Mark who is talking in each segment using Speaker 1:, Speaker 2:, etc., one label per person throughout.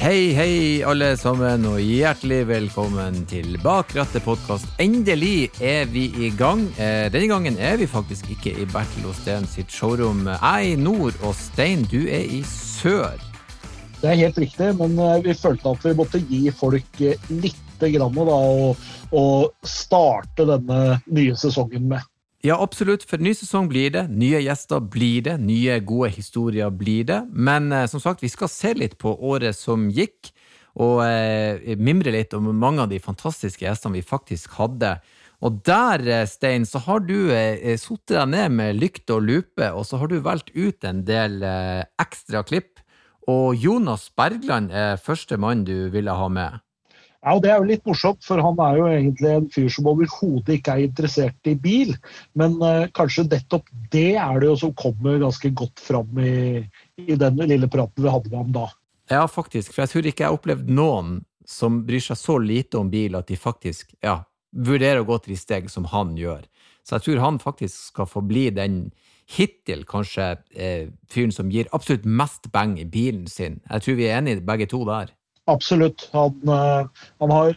Speaker 1: Hei, hei, alle sammen, og hjertelig velkommen til Bakrette rattet-podkast. Endelig er vi i gang. Eh, denne gangen er vi faktisk ikke i Bertil Osten sitt showroom. Jeg er i nord, og Stein, du er i sør.
Speaker 2: Det er helt riktig, men eh, vi følte at vi måtte gi folk lite litt grann da, å starte denne nye sesongen med.
Speaker 1: Ja, absolutt, for ny sesong blir det. Nye gjester blir det. Nye, gode historier blir det. Men eh, som sagt, vi skal se litt på året som gikk, og eh, mimre litt om mange av de fantastiske gjestene vi faktisk hadde. Og der, eh, Stein, så har du eh, sittet deg ned med lykte og lupe, og så har du valgt ut en del eh, ekstra klipp. Og Jonas Bergland er første mann du ville ha med.
Speaker 2: Ja, og Det er jo litt morsomt, for han er jo egentlig en fyr som overhodet ikke er interessert i bil. Men uh, kanskje nettopp det er det jo som kommer ganske godt fram i, i den lille praten vi hadde med ham da.
Speaker 1: Ja, faktisk. For jeg tror ikke jeg har opplevd noen som bryr seg så lite om bil at de faktisk ja, vurderer å gå til de steg som han gjør. Så jeg tror han faktisk skal få bli den hittil kanskje eh, fyren som gir absolutt mest bang i bilen sin. Jeg tror vi er enige begge to der.
Speaker 2: Absolutt. Han, eh, han, har,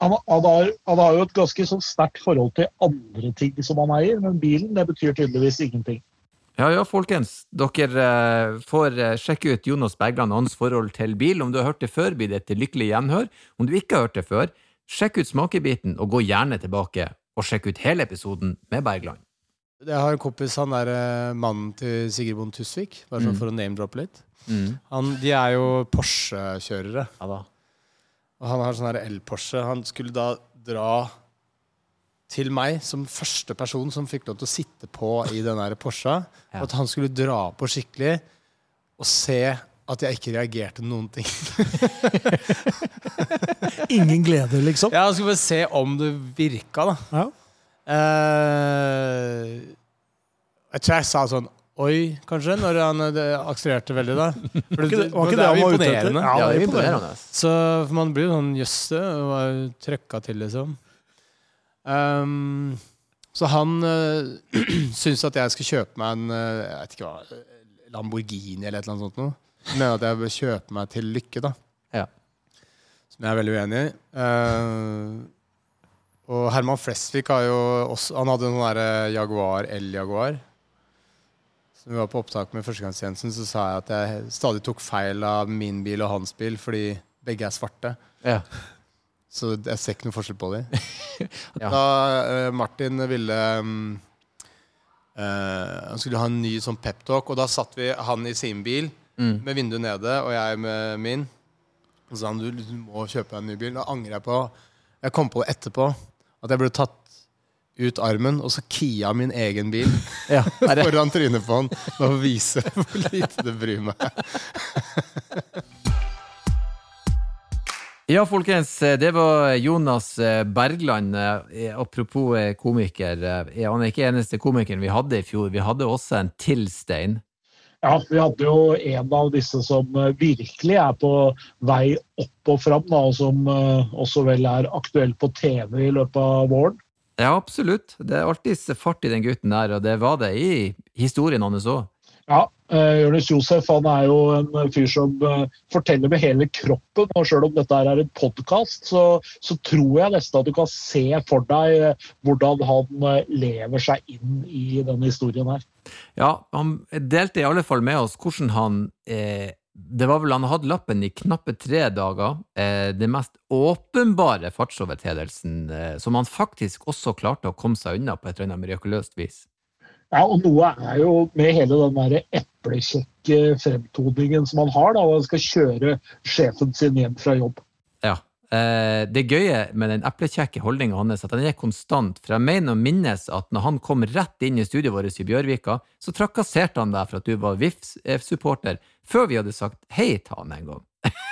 Speaker 2: han, har, han, har, jo et ganske sånn sterkt forhold til andre ting som han eier, men bilen det betyr tydeligvis ingenting.
Speaker 1: Ja, ja, folkens. Dere eh, får eh, sjekke ut Jonas Bergland og hans forhold til bil. Om du har hørt det før, blir det et lykkelig gjenhør. Om du ikke har hørt det før, sjekk ut smakebiten, og gå gjerne tilbake og sjekk ut hele episoden med Bergland.
Speaker 3: Jeg har en kompis, han er mannen til Sigrid Bonde Tusvik, bare sånn mm. for å name-droppe litt. Mm. Han, de er jo Porsche-kjørere. Ja, og han har sånn el-Porsche. Han skulle da dra til meg som første person som fikk lov til å sitte på i den Porscha. Ja. At han skulle dra på skikkelig og se at jeg ikke reagerte noen ting.
Speaker 4: Ingen glede, liksom?
Speaker 3: Ja, Han skulle bare se om det virka, da. Ja. Uh, jeg tror jeg sa sånn Oi, kanskje, når han eh, akselererte veldig, da.
Speaker 4: For det, var ikke det, han var ute etter?
Speaker 1: Ja, det er imponerende.
Speaker 3: Så man blir jo sånn Jøss, det var trøkka til, liksom. Um, så han uh, syntes at jeg skulle kjøpe meg en uh, jeg vet ikke hva, Lamborghini eller et eller annet sånt noe. Mener at jeg bør kjøpe meg til lykke, da. Ja. Som jeg er veldig uenig i. Uh, og Herman Flesvig har jo også Han hadde en sånn Jaguar L-Jaguar når vi var på opptak med førstegangstjenesten, så sa jeg at jeg stadig tok feil av min bil og hans bil fordi begge er svarte. Ja. Så jeg ser ikke noe forskjell på dem. ja. Da uh, Martin ville um, uh, Han skulle ha en ny sånn peptalk, og da satt vi han i sin bil mm. med vinduet nede og jeg med min. Og så sa han du, du må kjøpe en ny bil. Da angrer jeg på Jeg kom på det etterpå. At jeg burde tatt ut armen, og så kia min egen bil ja, foran trynet på han. For å vise hvor lite det bryr meg.
Speaker 1: Ja, folkens. Det var Jonas eh, Bergland. Eh, apropos eh, komiker. Han er ikke eneste komikeren vi hadde i fjor. Vi hadde også en til, Stein.
Speaker 2: Ja, vi hadde jo en av disse som virkelig er på vei opp og fram, da, og som også vel er aktuell på TV i løpet av våren.
Speaker 1: Ja, absolutt. Det er alltid fart i den gutten der, og det var det i historien hans òg.
Speaker 2: Ja, uh, Jonis Josef han er jo en fyr som uh, forteller med hele kroppen. og Selv om dette er en podkast, så, så, tror jeg nesten at du kan se for deg uh, hvordan han lever seg inn i denne historien her.
Speaker 1: Ja, han delte i alle fall med oss hvordan han det var vel Han hadde lappen i knappe tre dager. Eh, det mest åpenbare fartsovertredelsen eh, som han faktisk også klarte å komme seg unna på et eller annet mirakuløst vis.
Speaker 2: Ja, og noe er jo med hele den der eplekjekke fremtoningen som han har, da, og han skal kjøre sjefen sin hjem fra jobb.
Speaker 1: Ja. Eh, det gøye med den eplekjekke holdninga hans at den er konstant. For jeg mener å minnes at når han kom rett inn i studioet vårt i Bjørvika, så trakasserte han deg for at du var VIF-supporter, før vi hadde sagt hei til han en gang.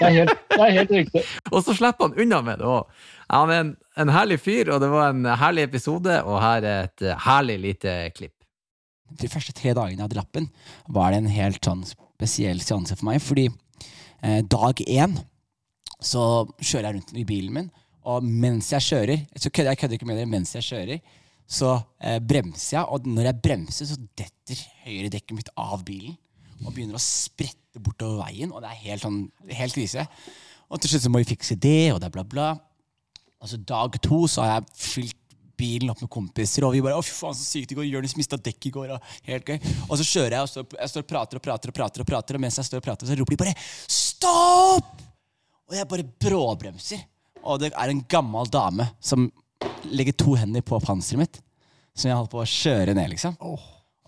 Speaker 2: Det er helt, det er helt riktig.
Speaker 1: og så slipper han unna med det òg. Han er en, en, herlig fyr, og det var en herlig episode, og her er et herlig lite klipp.
Speaker 5: De første tre dagene jeg hadde lappen, var det en helt sånn spesiell seanse for meg, fordi eh, dag én så kjører jeg rundt i bilen min, og mens jeg kjører så kødder Jeg kødder ikke med det. Mens jeg kjører, så eh, bremser jeg, og når jeg bremser, så detter høyre dekket mitt av bilen. Og begynner å sprette bortover veien, og det er helt, sånn, helt krise. Og til slutt så må vi fikse det, og det er bla, bla. Altså Dag to så har jeg fylt bilen opp med kompiser, og vi bare 'Å, fy faen, så sykt i går. Jonis mista dekk i går.' Og helt gøy. Og så kjører jeg, og står, jeg står og prater og prater, og prater, og prater, og mens jeg står og prater, så roper de bare 'Stopp!' Og jeg bare bråbremser. Og det er en gammel dame som legger to hender på panseret mitt, som jeg holdt på å kjøre ned, liksom.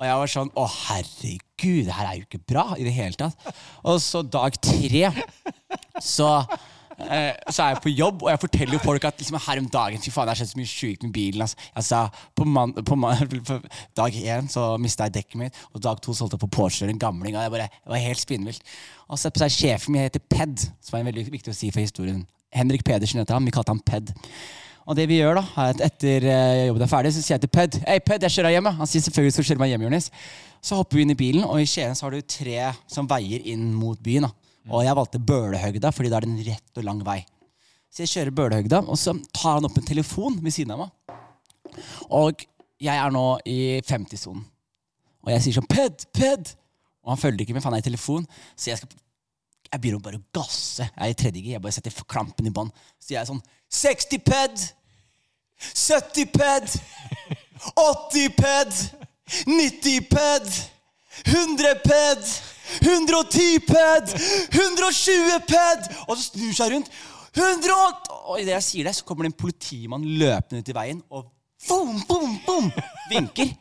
Speaker 5: Og jeg var sånn Å, herregud, det her er jo ikke bra i det hele tatt. Og så dag tre så eh, så er jeg på jobb, og jeg forteller jo folk at liksom, her om dagen Fy faen, det har skjedd så mye sjukt med bilen. Altså. Jeg sa, på, man, på, man, på dag én så mista jeg dekket mitt, og dag to så holdt jeg på å en gamling. Og jeg bare, det var helt spinnvilt. Og så er sjefen min heter Ped, som er veldig viktig å si for historien. Henrik Pedersen heter han. Vi kalte han Ped. Og det vi gjør da, er at etter eh, jobben er ferdig, så sier jeg til Ped Hei, Ped, jeg kjører deg hjem. Han sier selvfølgelig skal kjøre meg hjem, Jonis. Så hopper vi inn i bilen, og i Skien så har du tre som veier inn mot byen. da. Og jeg valgte Bølehøgda, fordi da er det en rett og lang vei. Så jeg kjører Bølehøgda, og så tar han opp en telefon ved siden av meg. Og jeg er nå i 50-sonen. Og jeg sier sånn Ped, Ped! Og han følger ikke med, for han er i telefon. Så jeg skal jeg begynner bare å gasse. Jeg er i tredje gir. Jeg bare setter klampen i bånn. Så jeg er sånn 60 ped! 70 ped! 80 ped! 90 ped! 100 ped! 110 ped! 120 ped! Og så snur seg rundt. 108! Og idet jeg sier det, så kommer det en politimann løpende ut i veien og boom, boom, boom, vinker.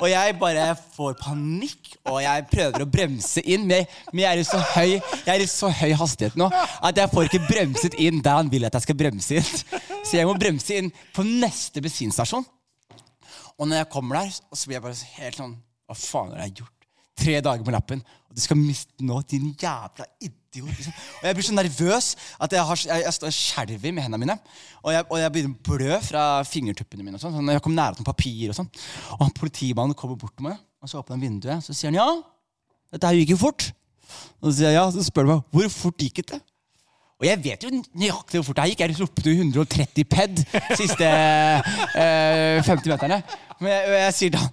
Speaker 5: Og jeg bare får panikk, og jeg prøver å bremse inn. Men jeg er i så høy Jeg er i så høy hastighet nå at jeg får ikke bremset inn der han vil at jeg skal bremse inn. Så jeg må bremse inn på neste bensinstasjon. Og når jeg kommer der, så blir jeg bare helt sånn Hva faen har jeg gjort? Tre dager med lappen, og du skal miste nå, din jævla idiot. Liksom. Og jeg blir så nervøs at jeg, har, jeg, jeg står og skjelver med hendene mine. Og jeg, og jeg begynner å blø fra fingertuppene mine. og sånn, sånn jeg kommer nære noen papir Og sånn. Og politimannen kommer bort til meg, og så åpner han vinduet. Så sier han ja, dette her gikk jo fort. Og så sier jeg ja, så spør han meg hvor fort gikk det? Og jeg vet jo nøyaktig hvor fort det gikk. Jeg ropte jo 130 ped siste eh, 50 meterne. Men jeg, jeg sier da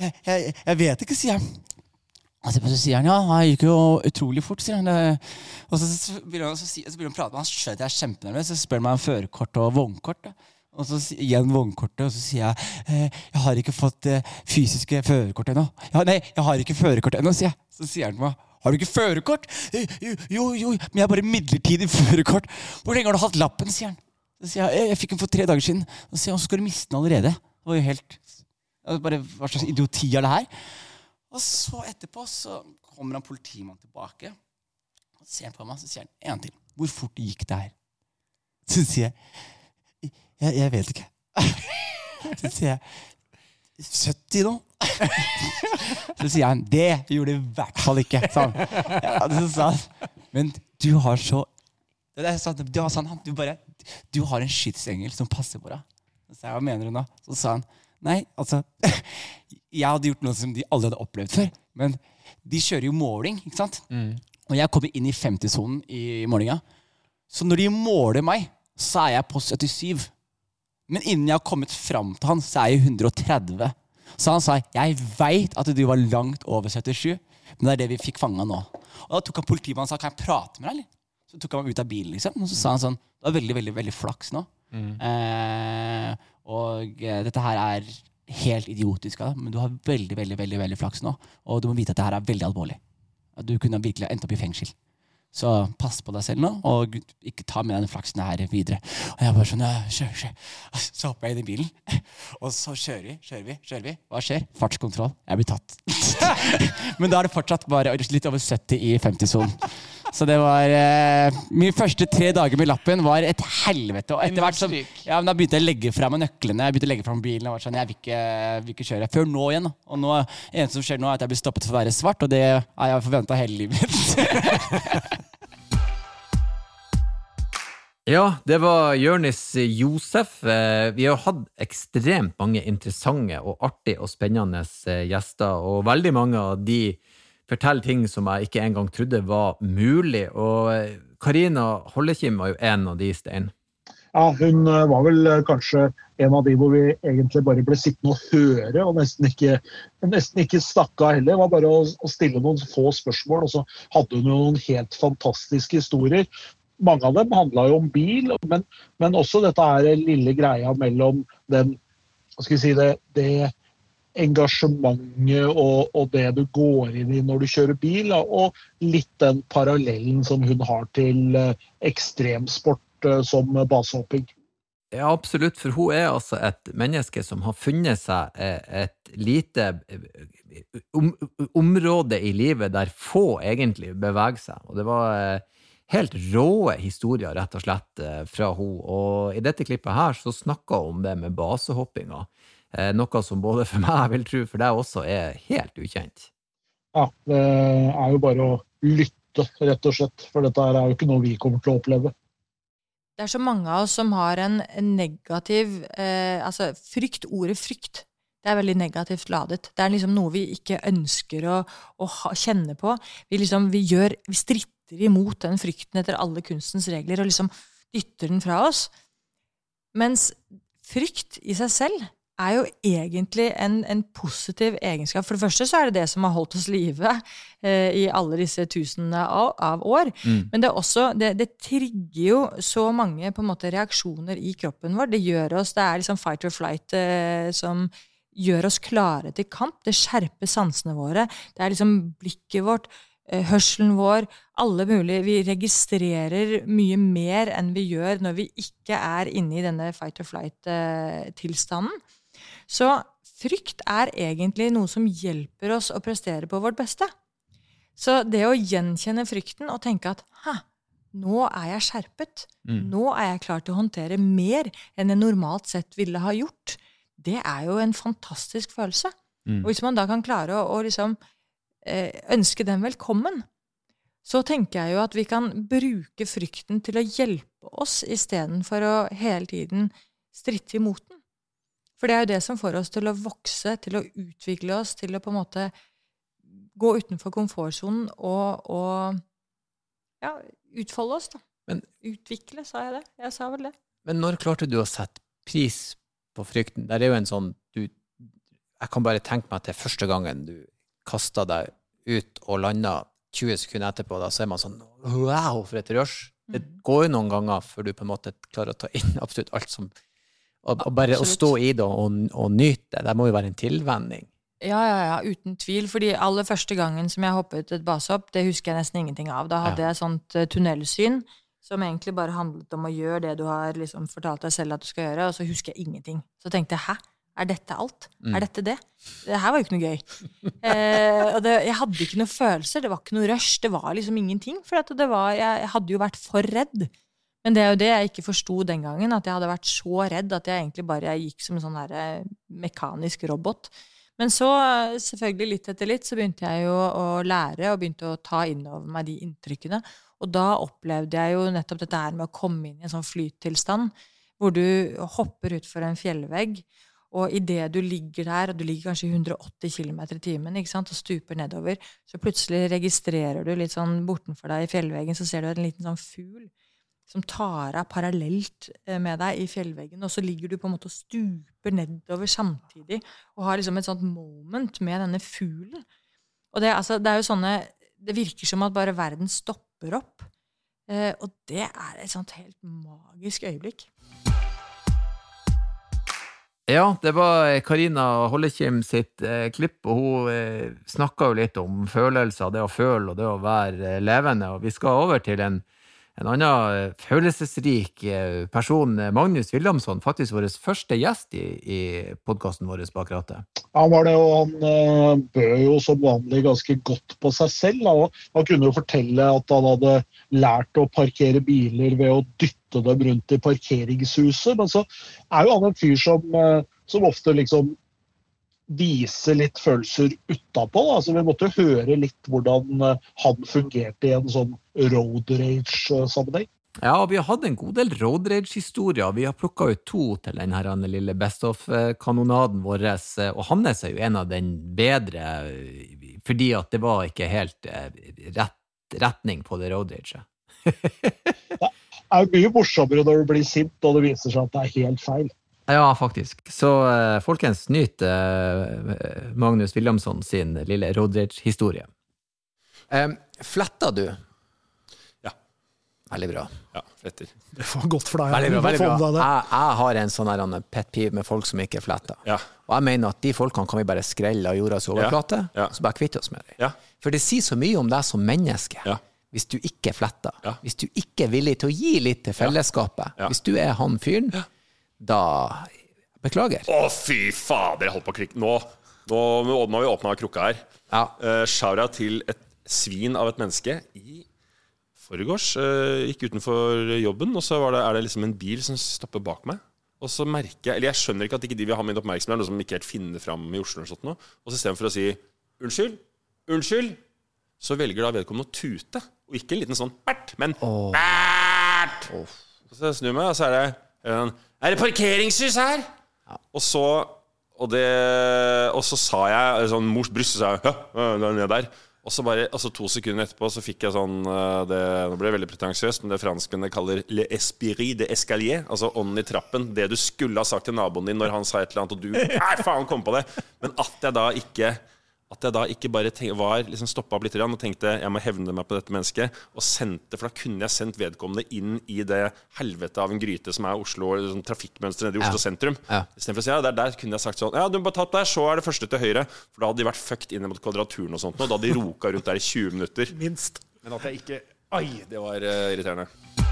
Speaker 5: jeg, jeg, jeg vet ikke, sier jeg. Og så sier han ja, det gikk jo utrolig fort. sier han. Og så, begynner han, så, så begynner han å prate med han skjønner jeg er kjempenervøs. Så spør han meg om førerkort og vognkort. Og så gir han vognkortet, og så sier jeg eh, jeg har ikke fått eh, fysiske førerkort ennå. Ja, nei, jeg har ikke førerkort ennå, sier jeg. Så sier han til meg har du ikke førerkort? «Eh, Jo, jo, jo, men jeg har bare midlertidig førerkort. Hvor lenge har du hatt lappen? sier han. Så sier jeg «Eh, jeg fikk den for tre dager siden. Så sier han så skal du miste den allerede. Det var jo helt bare, Hva slags idioti er det her? Og så etterpå så kommer han politimannen tilbake. Og ser på meg, så sier han en til. Hvor fort gikk det her? Så sier jeg Jeg, jeg vet ikke. Så sier jeg 70 nå? Så sier han det gjorde det i hvert fall ikke. Så sa han men du har så det er sant, du har, sånn, du, bare, du har en skytsengel som passer på deg. Så sa jeg, hva mener du nå? Så sa han nei, altså Jeg hadde gjort noe som de aldri hadde opplevd før. Men de kjører jo måling, ikke sant? Og jeg kommer inn i 50-sonen i målinga. Så når de måler meg, så er jeg på 77. Men innen jeg har kommet fram til han, så er jeg 130. Så han sa jeg veit at du var langt over 77, men det er det vi fikk fanga nå. Og da tok han politimannen og sa kan jeg prate med deg, eller? Så tok han meg ut av bilen, liksom. Og så sa han sånn Det var veldig, veldig veldig flaks nå. Eh, og eh, dette her er helt idiotisk av deg, men du har veldig, veldig, veldig, veldig flaks nå. Og du må vite at det her er veldig alvorlig. At du kunne virkelig endt opp i fengsel. Så pass på deg selv nå, og ikke ta med denne flaksen her videre. Og jeg bare sånn, ja, kjør, kjør. Så hopper jeg inn i bilen, og så kjører vi, kjører vi, kjører vi. Hva skjer? Fartskontroll. Jeg blir tatt. Men da er det fortsatt bare litt over 70 i 50-sonen. Så det var eh, Mine første tre dager med lappen var et helvete. Og etter hvert som ja, men Da begynte jeg å legge fra meg nøklene. Jeg begynte å legge fra meg bilen og var sånn, jeg vil ikke, vil ikke kjøre. Før nå igjen. Og nå, eneste som skjer nå, er at jeg blir stoppet for å være svart, og det har jeg forventa hele livet mitt.
Speaker 1: Ja, det var Jørnis Josef. Eh, Vi har hatt ekstremt mange interessante og artige og spennende eh, gjester, og veldig mange av de forteller ting som jeg ikke engang trodde var mulig. Og eh, Karina Hollekim var jo en av de, Stein.
Speaker 2: Ja, hun var vel kanskje en av de hvor vi egentlig bare ble sittende og høre, og nesten ikke, nesten ikke snakka heller. Det var bare å, stille noen få spørsmål, og så hadde hun noen helt fantastiske historier. Mange av dem handla jo om bil, men, men, også dette er lille greia mellom den hva skal vi si, det, det engasjementet og, og, det du går inn i når du kjører bil, og litt den parallellen som hun har til eh, ekstremsport eh, som basehopping.
Speaker 1: Ja, absolutt, for hun er altså et menneske som har funnet seg eh, et lite om, område i livet der få egentlig beveger seg. Og det var helt rå historier, rett og slett, fra hun. Og i dette klippet her så snakka hun om det med basehoppinga. Eh, noe som både for meg jeg vil tro for deg også er helt ukjent.
Speaker 2: Ja, det er jo bare å lytte, rett og slett. For dette er jo ikke noe vi kommer til å oppleve.
Speaker 6: Det er så mange av oss som har en negativ eh, Altså, frykt, ordet frykt, det er veldig negativt ladet. Det er liksom noe vi ikke ønsker å, å ha, kjenne på. Vi liksom, vi gjør, vi stritter imot den frykten etter alle kunstens regler og liksom dytter den fra oss. Mens frykt i seg selv er jo egentlig en, en, positiv egenskap. For det første så er det det som har holdt oss live eh, i alle disse tusenene av, av år. Mm. Men det, også, det, det, trigger jo så mange måte reaksjoner i kroppen vår. Det gjør oss, det er liksom fight or flight eh, som gjør oss klare til kamp. Det skjerper sansene våre. Det er liksom blikket vårt, eh, hørselen vår, alle mulige Vi registrerer mye mer enn vi gjør når vi ikke er inne i denne fight or flight-tilstanden. Så frykt er egentlig noe som hjelper oss å prestere på vårt beste. Så det å gjenkjenne frykten og tenke at hæ, nå er jeg skjerpet, mm. nå er jeg klar til å håndtere mer enn jeg normalt sett ville ha gjort, det er jo en fantastisk følelse. Mm. Og hvis man da kan klare å, å liksom, eh, ønske den velkommen, så tenker jeg jo at vi kan bruke frykten til å hjelpe oss istedenfor å hele tiden stritte imot den. For det er jo det som får oss til å vokse, til å utvikle oss, til å på en måte gå utenfor komfortsonen og, og, ja, utfolde oss, da. Men, Utvikle, sa jeg det? Jeg sa vel det.
Speaker 1: Men når klarte du å sette pris på frykten? Det er jo en sånn du, Jeg kan bare tenke meg at det er første gangen du kasta deg ut og landa 20 sekunder etterpå, da så er man sånn Wow, for et rush! Det mm. går jo noen ganger før du på en måte klarer å ta inn absolutt alt som og, og bare Absolutt. å stå i det og, og nyte, det må jo være en tilvenning.
Speaker 6: Ja, ja, ja, uten tvil. fordi aller første gangen som jeg hoppet et basehopp, det husker jeg nesten ingenting av. Da hadde ja. jeg sånt uh, tunnelsyn som egentlig bare handlet om å gjøre det du har liksom fortalt deg selv at du skal gjøre, og så husker jeg ingenting. Så tenkte jeg hæ? Er dette alt? Mm. Er dette det? Det her var jo ikke noe gøy. Eh, og det, jeg hadde ikke noen følelser, det var ikke noe rush, det var liksom ingenting. For var, jeg, jeg hadde jo vært for redd. Men det er jo det jeg ikke forsto den gangen, at jeg hadde vært så redd at jeg egentlig bare gikk som en sånn der eh, mekanisk robot. Men så, selvfølgelig litt etter litt, så begynte jeg jo å lære og begynte å ta inn over meg de inntrykkene. Og da opplevde jeg jo nettopp dette her med å komme inn i en sånn flyttilstand, hvor du hopper utfor en fjellvegg, og idet du ligger der, og du ligger kanskje i 180 km i timen og stuper nedover, så plutselig registrerer du litt sånn bortenfor deg i fjellveggen, så ser du en liten sånn fugl som tar av parallelt eh, med deg i fjellveggen, og så ligger du på en måte og stuper nedover samtidig og har liksom et sånt moment med denne fuglen. Og det, altså, det er jo sånne Det virker som at bare verden stopper opp. Eh, og det er et sånt helt magisk øyeblikk.
Speaker 1: Ja, det var Karina Hollekim sitt eh, klipp, og hun eh, snakka jo litt om følelser, det å føle og det å være eh, levende. Og vi skal over til en en annen eh, følelsesrik eh, person, eh, Magnus Wilhelmsson, faktisk vår første gjest i, i podkasten vår Bak rattet.
Speaker 2: Han var det, og han bød jo som vanlig ganske godt på seg selv. Da. Han kunne jo fortelle at han hadde lært å parkere biler ved å dytte dem rundt i parkeringshuset. Men så er jo han en fyr som, som ofte liksom vise litt følelser utapå. Altså, vi måtte høre litt hvordan eh, han fungerte i en sånn road rage-sammenheng.
Speaker 1: Ja, vi har hatt en god del road rage-historier. Vi har plukka ut to til denne lille Best of-kanonaden vår. Og hans er jo en av den bedre, fordi at det var ikke helt eh, rett retning på det road raget.
Speaker 2: er mye morsommere når du blir sint og det viser seg at det er helt feil.
Speaker 1: Ja, faktisk. Så uh, folkens, nyt uh, Magnus Williamson sin lille road rage-historie. Um, fletter du?
Speaker 7: Ja.
Speaker 1: Veldig bra.
Speaker 7: Ja, fletter.
Speaker 4: Det var godt for deg.
Speaker 1: Veldig bra. veldig bra.
Speaker 4: Jeg,
Speaker 1: jeg, har en sånn pet peeve med folk som ikke fletter.
Speaker 7: Ja.
Speaker 1: Og jeg mener at de folkene kan vi bare skrelle av jordas overflate,
Speaker 7: ja. ja.
Speaker 1: så bare kvitte oss med dem.
Speaker 7: Ja.
Speaker 1: For det sier så mye om deg som menneske.
Speaker 7: Ja.
Speaker 1: Hvis du ikke fletter, hvis du ikke er villig til å gi litt til fellesskapet, hvis du er han fyren, da Beklager.
Speaker 7: Å, fy fader, jeg holdt på å klikke. Nå, nå, nå har vi åpna krukka her.
Speaker 1: Ja.
Speaker 7: Uh, Shaura til et svin av et menneske i forgårs. Uh, gikk utenfor jobben, og så det, er det liksom en bil som stopper bak meg. Og så merker jeg Eller jeg skjønner ikke at ikke de vil ha min oppmerksomhet, noe som ikke helt finner fram i Oslo. eller sånt nå. og så istedenfor å si 'unnskyld', 'unnskyld', så velger da vedkommende å tute. Og ikke en liten sånn bert, men
Speaker 1: oh.
Speaker 7: bert. Oh. Så jeg snur meg, og så er det Er det parkeringshus her? Og så og, det, og så sa jeg sånn mors bryst, sa jeg ja, ned der. Og så bare, altså To sekunder etterpå så fikk jeg sånn det, Nå ble det veldig pretensiøst, men det franskmennene kaller le esprit de escalier. Altså ånden i trappen. Det du skulle ha sagt til naboen din når han sa et eller annet, og du Nei, faen, kom på det! Men at jeg da ikke at jeg da ikke bare tenk, var liksom stoppa opp litt og tenkte jeg må hevne meg på dette mennesket. Og sendte, For da kunne jeg sendt vedkommende inn i det helvete av en gryte som er Oslo, liksom, trafikkmønsteret nede i Oslo
Speaker 1: ja.
Speaker 7: sentrum.
Speaker 1: Ja.
Speaker 7: Istedenfor å si ja, der, der kunne jeg sagt sånn Ja, du må bare ta opp der, så er det første til høyre. For da hadde de vært fucked inn mot kvadraturen og sånt. Og da hadde de roka rundt der i 20 minutter.
Speaker 4: Minst.
Speaker 7: Men at jeg ikke Ai, det var uh, irriterende.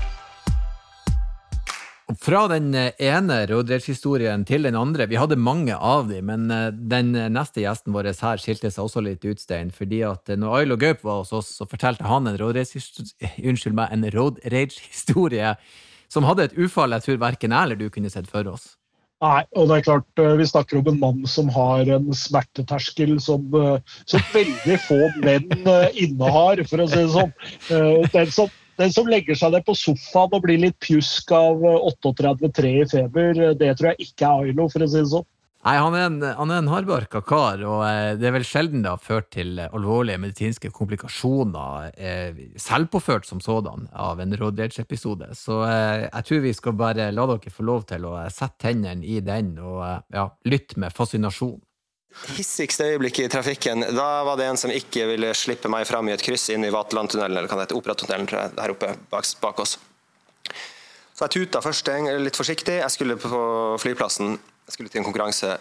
Speaker 1: Fra den ene roadrage-historien til den andre. Vi hadde mange av dem, men den neste gjesten vår her skilte seg også litt ut, Stein. fordi at når Ailo Gaup var hos oss, så fortalte han en roadrage-historie som hadde et ufall jeg tror verken jeg eller du kunne sett for oss.
Speaker 2: Nei, og det er klart, vi snakker om en mann som har en smerteterskel som, som veldig få menn innehar, for å si det sånn. Den som den som legger seg ned på sofaen og blir litt pjusk av 38,3 i feber, det tror jeg ikke er Ailo, for å si det sånn.
Speaker 1: Nei, han er en, han er en hardbarka kar, og det er vel sjelden det har ført til alvorlige medisinske komplikasjoner, eh, selvpåført som sådan, av en Road-Rage-episode. Så eh, jeg tror vi skal bare la dere få lov til å sette tennene i den og ja, lytte med fascinasjon.
Speaker 8: Hissigste øyeblikket i trafikken, da var det en som ikke ville slippe meg fram i et kryss inn i Vaterlandtunnelen, eller kan det hete Operatunnelen, tror jeg, her oppe bak, bak oss. Så jeg tuta først litt forsiktig. Jeg skulle på flyplassen, jeg skulle til en konkurranse.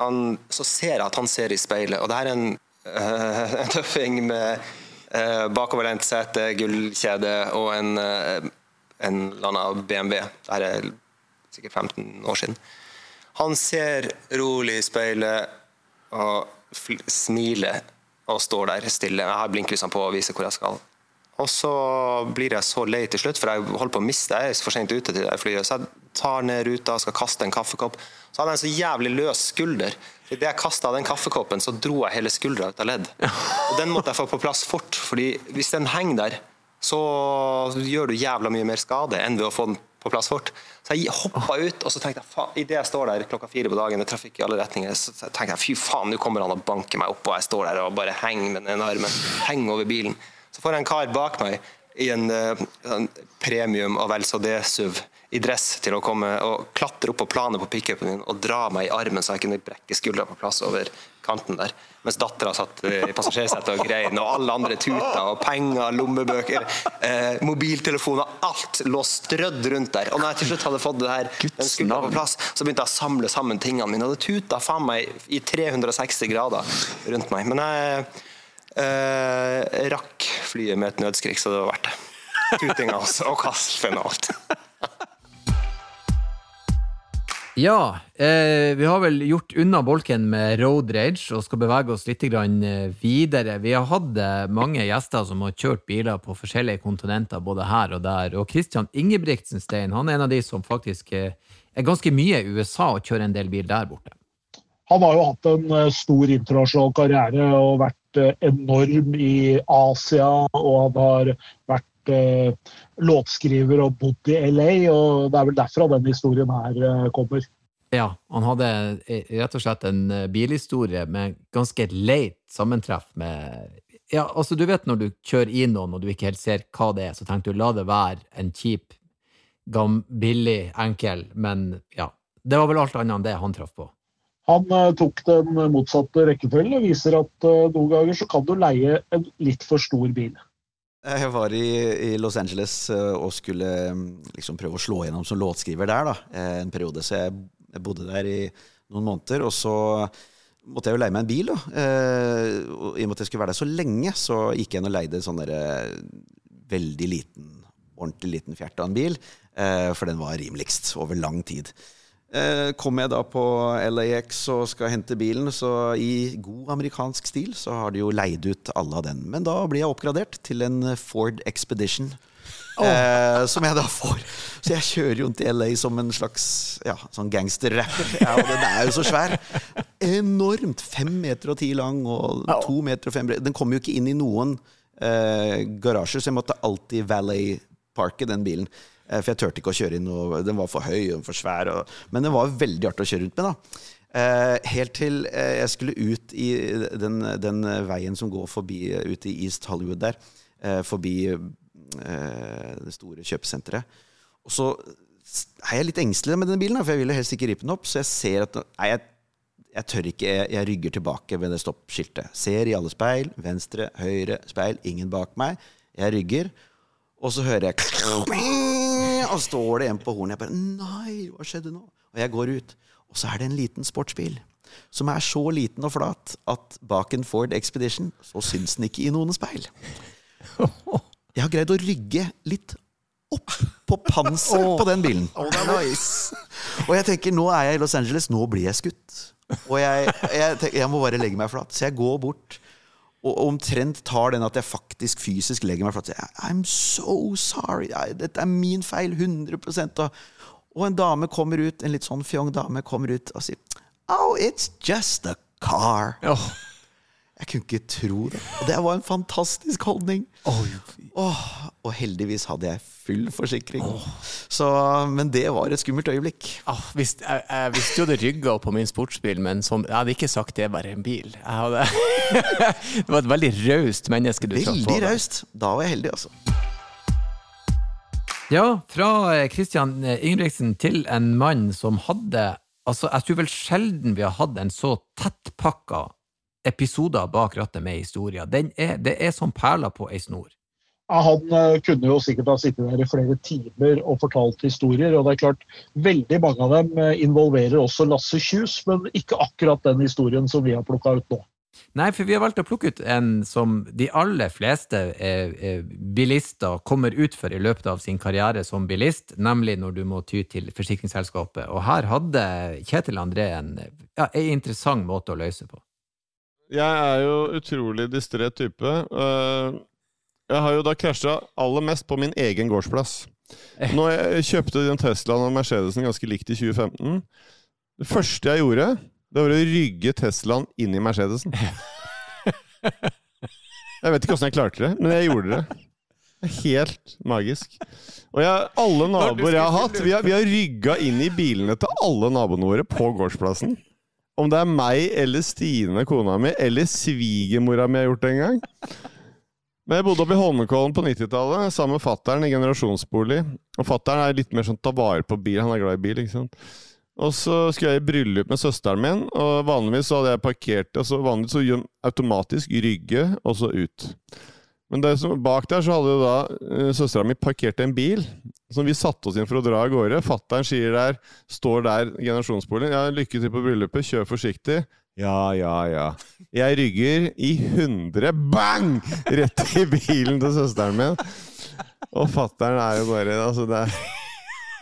Speaker 8: Han, så ser jeg at han ser i speilet, og det her er en, øh, en tøffing med øh, bakoverlent sete, gullkjede og en, øh, en eller annen BMW. Det her er sikkert 15 år siden. Han ser rolig i speilet og smiler og står der stille. Jeg har blinklysene på og viser hvor jeg skal. Og så blir jeg så lei til slutt, for jeg holder på å miste Jeg er for sent ute til det flyet. Så jeg tar ned ruta og skal kaste en kaffekopp. Så hadde jeg en så jævlig løs skulder. Idet jeg kasta den kaffekoppen, så dro jeg hele skuldra ut av ledd. Og den måtte jeg få på plass fort, fordi hvis den henger der, så gjør du jævla mye mer skade enn ved å få den på plass fort. Så jeg hoppa ut, og så tenkte jeg faen, idet jeg står der klokka fire på dagen, det trafikk i alle retninger, så tenkte jeg fy faen, nå kommer han og banker meg opp, og jeg står der og bare henger med den armen. Henger over bilen. Så får jeg en kar bak meg i en, en premium og vel så det SUV i dress til å komme og klatre opp på planet på pickupen min og dra meg i armen så jeg kunne brekke skuldra på plass over kanten der. Mens dattera satt i passasjersetet og grein, og alle andre tuta, og penger, lommebøker, eh, mobiltelefoner, alt lå strødd rundt der. Og når jeg til slutt hadde fått det her, den skuldra på plass, så begynte jeg å samle sammen tingene mine, og det tuta faen meg i 360 grader rundt meg. Men jeg eh, rakk flyet med et nødskrik, så det var verdt det. Tutinga og kaffen og alt.
Speaker 1: Ja, eh, vi har vel gjort unna bolken med road rage og skal bevege oss litt videre. Vi har hatt mange gjester som har kjørt biler på forskjellige kontinenter, både her og der. Og Christian Ingebrigtsen-Stein han er en av de som faktisk er ganske mye i USA og kjører en del bil der borte.
Speaker 2: Han har jo hatt en stor internasjonal karriere og vært enorm i Asia, og han har vært eh, låtskriver og bodd i LA, og det er vel derfra den historien her kommer.
Speaker 1: Ja, han hadde rett og slett en bilhistorie med ganske leit sammentreff med Ja, altså du vet når du kjører i noen og du ikke helt ser hva det er, så tenker du la det være en kjip gam, billig, enkel, men ja. Det var vel alt annet enn det han traff på.
Speaker 2: Han tok den motsatte rekkefølgen og viser at noen ganger så kan du leie en litt for stor bil.
Speaker 9: Jeg var i, i Los Angeles uh, og skulle um, liksom prøve å slå gjennom som låtskriver der da, en periode. Så jeg, jeg, bodde der i noen måneder, og så måtte jeg jo leie meg en bil. Da. og I og med at jeg skulle være der så lenge, så gikk jeg inn og leide en sånn veldig liten, ordentlig liten fjert av en bil. for den var rimeligst over lang tid. Eh, kommer jeg da på LAX og skal hente bilen, så i god amerikansk stil så har de jo leid ut alle av den. Men da blir jeg oppgradert til en Ford Expedition. Oh. Eh, som jeg da får. Så jeg kjører rundt i LA som en slags ja, sånn gangsterrapper. Ja, og den er jo så svær. Enormt. Fem meter og ti lang og to meter og fem bred. Den kommer jo ikke inn i noen eh, garasjer, så jeg måtte alltid valet-parke den bilen. Eh, for jeg turte ikke å kjøre inn noe Den var for høy og for svær. Og, men den var veldig artig å kjøre rundt med. da. Eh, helt til eh, jeg skulle ut i den, den, veien som går forbi ut i East Hollywood der. forbi det store kjøpesenteret. Og så er jeg litt engstelig med den bilen, for jeg vil helst ikke rippe den opp. Så jeg ser at nei, jeg, jeg tør ikke. Jeg, jeg rygger tilbake ved det stoppskiltet. Ser i alle speil. Venstre, høyre, speil. Ingen bak meg. Jeg rygger. Og så hører jeg Og står det en på hornet. Jeg bare Nei, hva skjedde nå? Og jeg går ut. Og så er det en liten sportsbil. Som er så liten og flat at bak en Ford Expedition så syns den ikke i noen speil. Jeg har greid å rygge litt opp på panseret på den bilen. Og jeg tenker nå er jeg i Los Angeles, nå blir jeg skutt. Og jeg, jeg, tenker, jeg må bare legge meg flat. Så jeg går bort og omtrent tar den at jeg faktisk fysisk legger meg flat. I'm so sorry. Dette er min feil. 100 og, og en dame kommer ut, en litt sånn fjong dame kommer ut og sier Oh, it's just a car. Oh. Jeg kunne ikke tro det. Og det var en fantastisk holdning. Oh. Oh, og heldigvis hadde jeg full forsikring. Oh. Så, men det var et skummelt øyeblikk.
Speaker 3: Hvis, jeg, jeg, visste jo det rygga på min sportsbil, men som, jeg hadde ikke sagt det bare en bil. Hadde, det var et veldig raust menneske du traff
Speaker 9: på. Veldig raust. Da var jeg heldig, altså.
Speaker 1: Ja, fra Kristian Ingebrigtsen til en mann som hadde Altså, jeg tror vel sjelden vi har hatt en så tettpakka episoder bak rattet med historier. Er, det er som perler på ei snor.
Speaker 2: Ja, han uh, kunne jo sikkert ha sittet der i flere timer og fortalt historier. og det er klart, Veldig mange av dem uh, involverer også Lasse Kjus, men ikke akkurat den historien som vi har plukka ut nå.
Speaker 1: Nei, for vi har valgt å plukke ut en som de aller fleste eh, bilister kommer ut for i løpet av sin karriere som bilist, nemlig når du må ty til forsikringsselskapet. Og her hadde Kjetil André en, ja, interessant måte å løse på.
Speaker 10: Jeg er jo utrolig distré type. Eh, jeg har jo da krasja aller mest på min egen gårdsplass. Når jeg kjøpte den Teslaen og Mercedesen ganske likt i 2015 Det første jeg gjorde, det var å rygge Teslaen inn i Mercedesen. Jeg vet ikke åssen jeg klarte det, men jeg gjorde det. Helt magisk. Og jeg, alle naboer jeg har hatt, vi har, vi har rygga inn i bilene til alle naboene våre på gårdsplassen. Om det er meg eller Stine, kona mi, eller svigermora mi har gjort det en gang. Men jeg bodde oppe i Holmenkollen på 90-tallet sammen med fattern i generasjonsbolig. Og fattern er litt mer sånn ta vare på bil. Han er glad i bil, ikke sant. Og så skulle jeg i bryllup med søsteren min, og vanligvis så hadde jeg parkert altså Vanligvis så automatisk rygge, og så ut. Men som, bak der så hadde jo da uh, søstera mi parkert en bil som vi satte oss inn for å dra av gårde. Fattern sier der, står der, generasjonsboligen. Ja, lykke til på bryllupet, kjør forsiktig. Ja, ja, ja. Jeg rygger i 100 bang! Rett i bilen til søsteren min. Og fattern er jo bare altså det er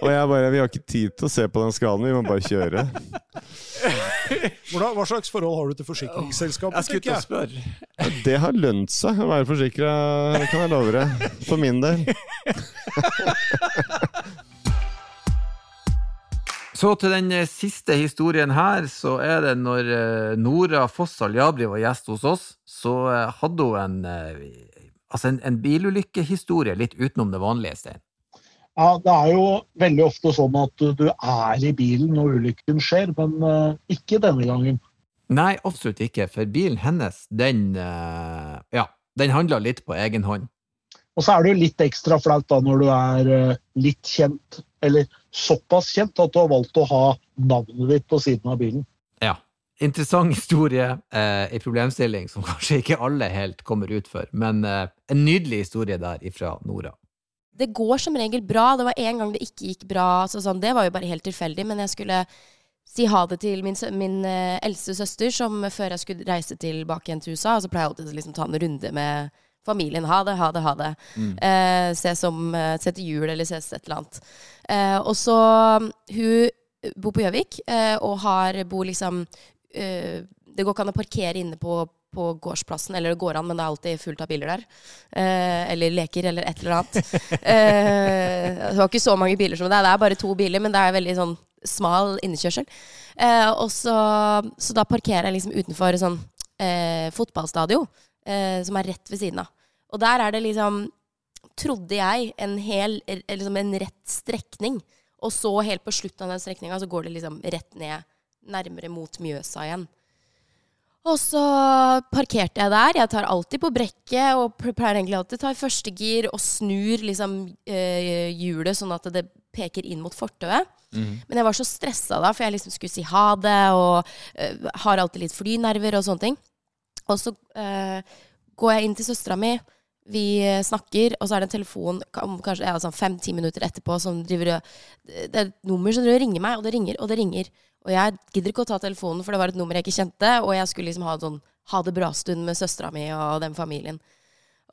Speaker 10: og jeg bare Vi har ikke tid til å se på den skaden, vi må bare kjøre.
Speaker 4: Hvordan, hva slags forhold har du til forsikringsselskapet?
Speaker 3: Jeg skulle ikke spørre.
Speaker 10: Det har lønt seg å være forsikra, kan jeg love deg. For min del.
Speaker 1: Så til den eh, siste historien her, så er det når eh, Nora Foss Aljabri var gjest hos oss, så eh, hadde hun en, altså en, en bilulykkehistorie litt utenom det vanlige, Stein.
Speaker 2: Ja, Det er jo veldig ofte sånn at du er i bilen når ulykken skjer, men uh, ikke denne gangen.
Speaker 1: Nei, absolutt ikke. For bilen hennes, den uh, ja, den handla litt på egen hånd.
Speaker 2: Og så er det jo litt ekstra flaut da når du er uh, litt kjent eller såpass kjent at du har valgt å ha navnet ditt på siden av bilen.
Speaker 1: Ja. Interessant historie, eh, en problemstilling som kanskje ikke alle helt kommer ut for, men eh, en nydelig historie der ifra Nora.
Speaker 11: Det går som regel bra. Det var en gang det ikke gikk bra. Så sånn, det var jo bare helt tilfeldig. Men jeg skulle si ha det til min, min eh, eldste søster, som før jeg skulle reise tilbake igjen til USA, så pleier jeg alltid å liksom ta en runde med familien. Ha det, ha det, ha det. Eh, se, om, eh, se til jul, eller ses et eller annet. Eh, og så Hun bor på Gjøvik, eh, og har bor liksom eh, Det går ikke an å parkere inne på, på gårdsplassen, eller det går an, men det er alltid fullt av biler der. Eh, eller leker, eller et eller annet. eh, det var ikke så mange biler som det er. Det er bare to biler, men det er veldig sånn smal innekjørsel. Eh, og så, så da parkerer jeg liksom utenfor sånn eh, fotballstadion, eh, som er rett ved siden av. Og der er det liksom, trodde jeg, en hel, liksom en rett strekning. Og så helt på slutten av den strekninga så går det liksom rett ned, nærmere mot Mjøsa igjen. Og så parkerte jeg der. Jeg tar alltid på brekket og pleier egentlig alltid å ta i første gir og snur liksom eh, hjulet sånn at det peker inn mot fortauet. Men jeg var så stressa da, for jeg liksom skulle si ha det, og eh, har alltid litt flynerver og sånne ting. Og så eh, går jeg inn til søstera mi, vi eh, snakker, og så er det en telefon kanskje ja, sånn fem-ti minutter etterpå som driver og Det er et nummer som ringer meg, og det ringer, og det ringer. Og jeg gidder ikke å ta telefonen, for det var et nummer jeg ikke kjente, og jeg skulle liksom ha en sånn ha det bra-stund med søstera mi og den familien.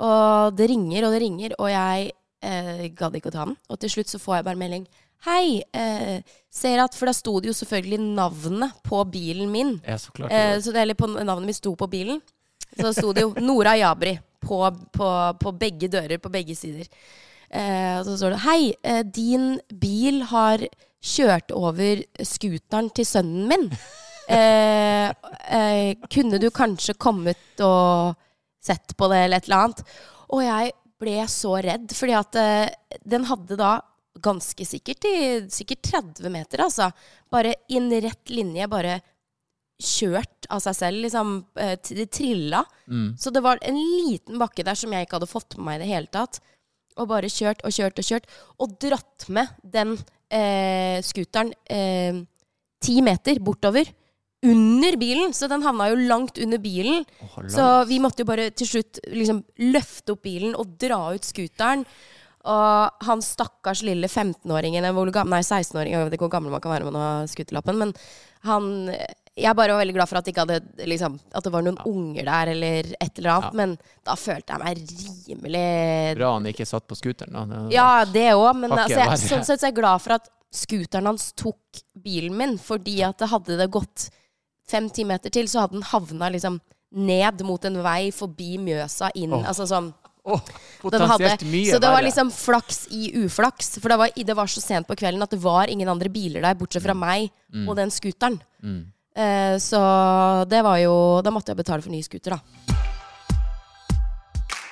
Speaker 11: Og det ringer og det ringer, og jeg eh, gadd ikke å ta den. Og til slutt så får jeg bare melding. Hei, eh, ser at For da sto det jo selvfølgelig navnet på bilen min.
Speaker 1: Ja, så klart.
Speaker 11: Eh, så det, eller på, navnet mitt sto på bilen. Så sto det jo Nora Jabri på, på, på begge dører, på begge sider. Eh, og så står det Hei, eh, din bil har kjørt over scooteren til sønnen min. Eh, eh, kunne du kanskje kommet og sett på det, eller et eller annet? Og jeg ble så redd, fordi at eh, den hadde da ganske sikkert sikkert 30 meter, altså. Bare i en rett linje, bare kjørt av seg selv, liksom. eh, Det trilla. Så det var en liten bakke der som jeg ikke hadde fått med meg i det hele tatt. Og bare kjørt og kjørt og kjørt. Og dratt med den eh, scooteren eh, ti meter bortover. Under bilen, så den havna jo langt under bilen. Så vi måtte jo bare til slutt liksom løfte opp bilen og dra ut scooteren. Og han stakkars lille 15-åringen, eller hvor gam- nei 16-åringen, jeg vet ikke hvor gammel man kan være med å ha scooterlappen, men han Jeg bare var veldig glad for at hadde liksom, At det var noen unger der, eller et eller annet.
Speaker 1: Ja.
Speaker 11: Men da følte jeg meg rimelig
Speaker 1: Bra han ikke satt på scooteren. da. Det-
Speaker 11: ja, det òg, men altså, jeg, sånn sett så er jeg glad for at scooteren hans tok bilen min, fordi at det hadde det gått fem-ti meter til, så hadde den havna liksom ned mot en vei forbi Mjøsa inn.
Speaker 1: oh.
Speaker 11: Altså sånn
Speaker 1: Oh,
Speaker 11: den hadde,
Speaker 1: potensielt mye
Speaker 11: Så det var liksom flaks i uflaks. For det var, det var så sent på kvelden at det var ingen andre biler der, bortsett fra meg og den scooteren.
Speaker 1: Mm.
Speaker 11: Eh, så det var jo Da måtte jeg betale for ny scooter, da.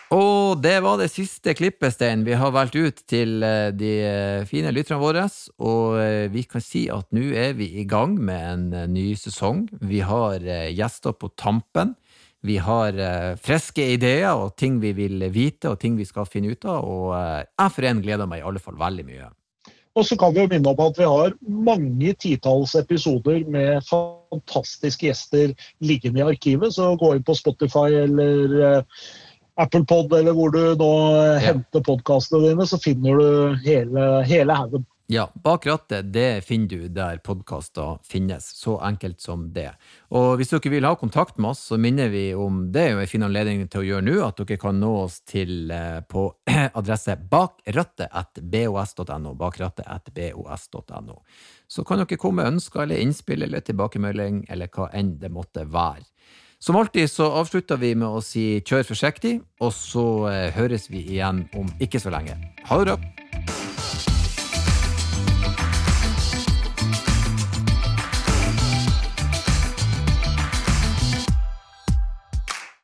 Speaker 1: Og det var det siste klippet, Stein, vi har valgt ut til eh, de eh, fine lytterne våre. Og vi kan si at nå er vi i gang med en ny sesong. Vi har gjester på tampen. Vi har friske ideer og ting vi vil vite og ting vi skal finne ut av. Og jeg for en gleder meg i alle fall veldig mye.
Speaker 2: Og så kan vi jo minne om at vi har mange titalls episoder med fantastiske gjester liggende i arkivet, så gå inn på Spotify eller eh, Apple Pod eller hvor du nå henter podkastene dine, så finner du hele, hele haugen.
Speaker 1: Ja, Bak rattet, det finner du der podkaster finnes. Så enkelt som det. Og hvis dere vil ha kontakt med oss, så minner vi om det er jo en fin anledning til å gjøre nå, at dere kan nå oss til eh, på adresse bakrattet.bos.no. Bakrattet.bos.no. Så kan dere komme med ønsker eller innspill eller tilbakemelding eller hva enn det måtte være. Som alltid så avslutter vi med å si kjør forsiktig, og så eh, høres vi igjen om ikke så lenge. Ha det bra!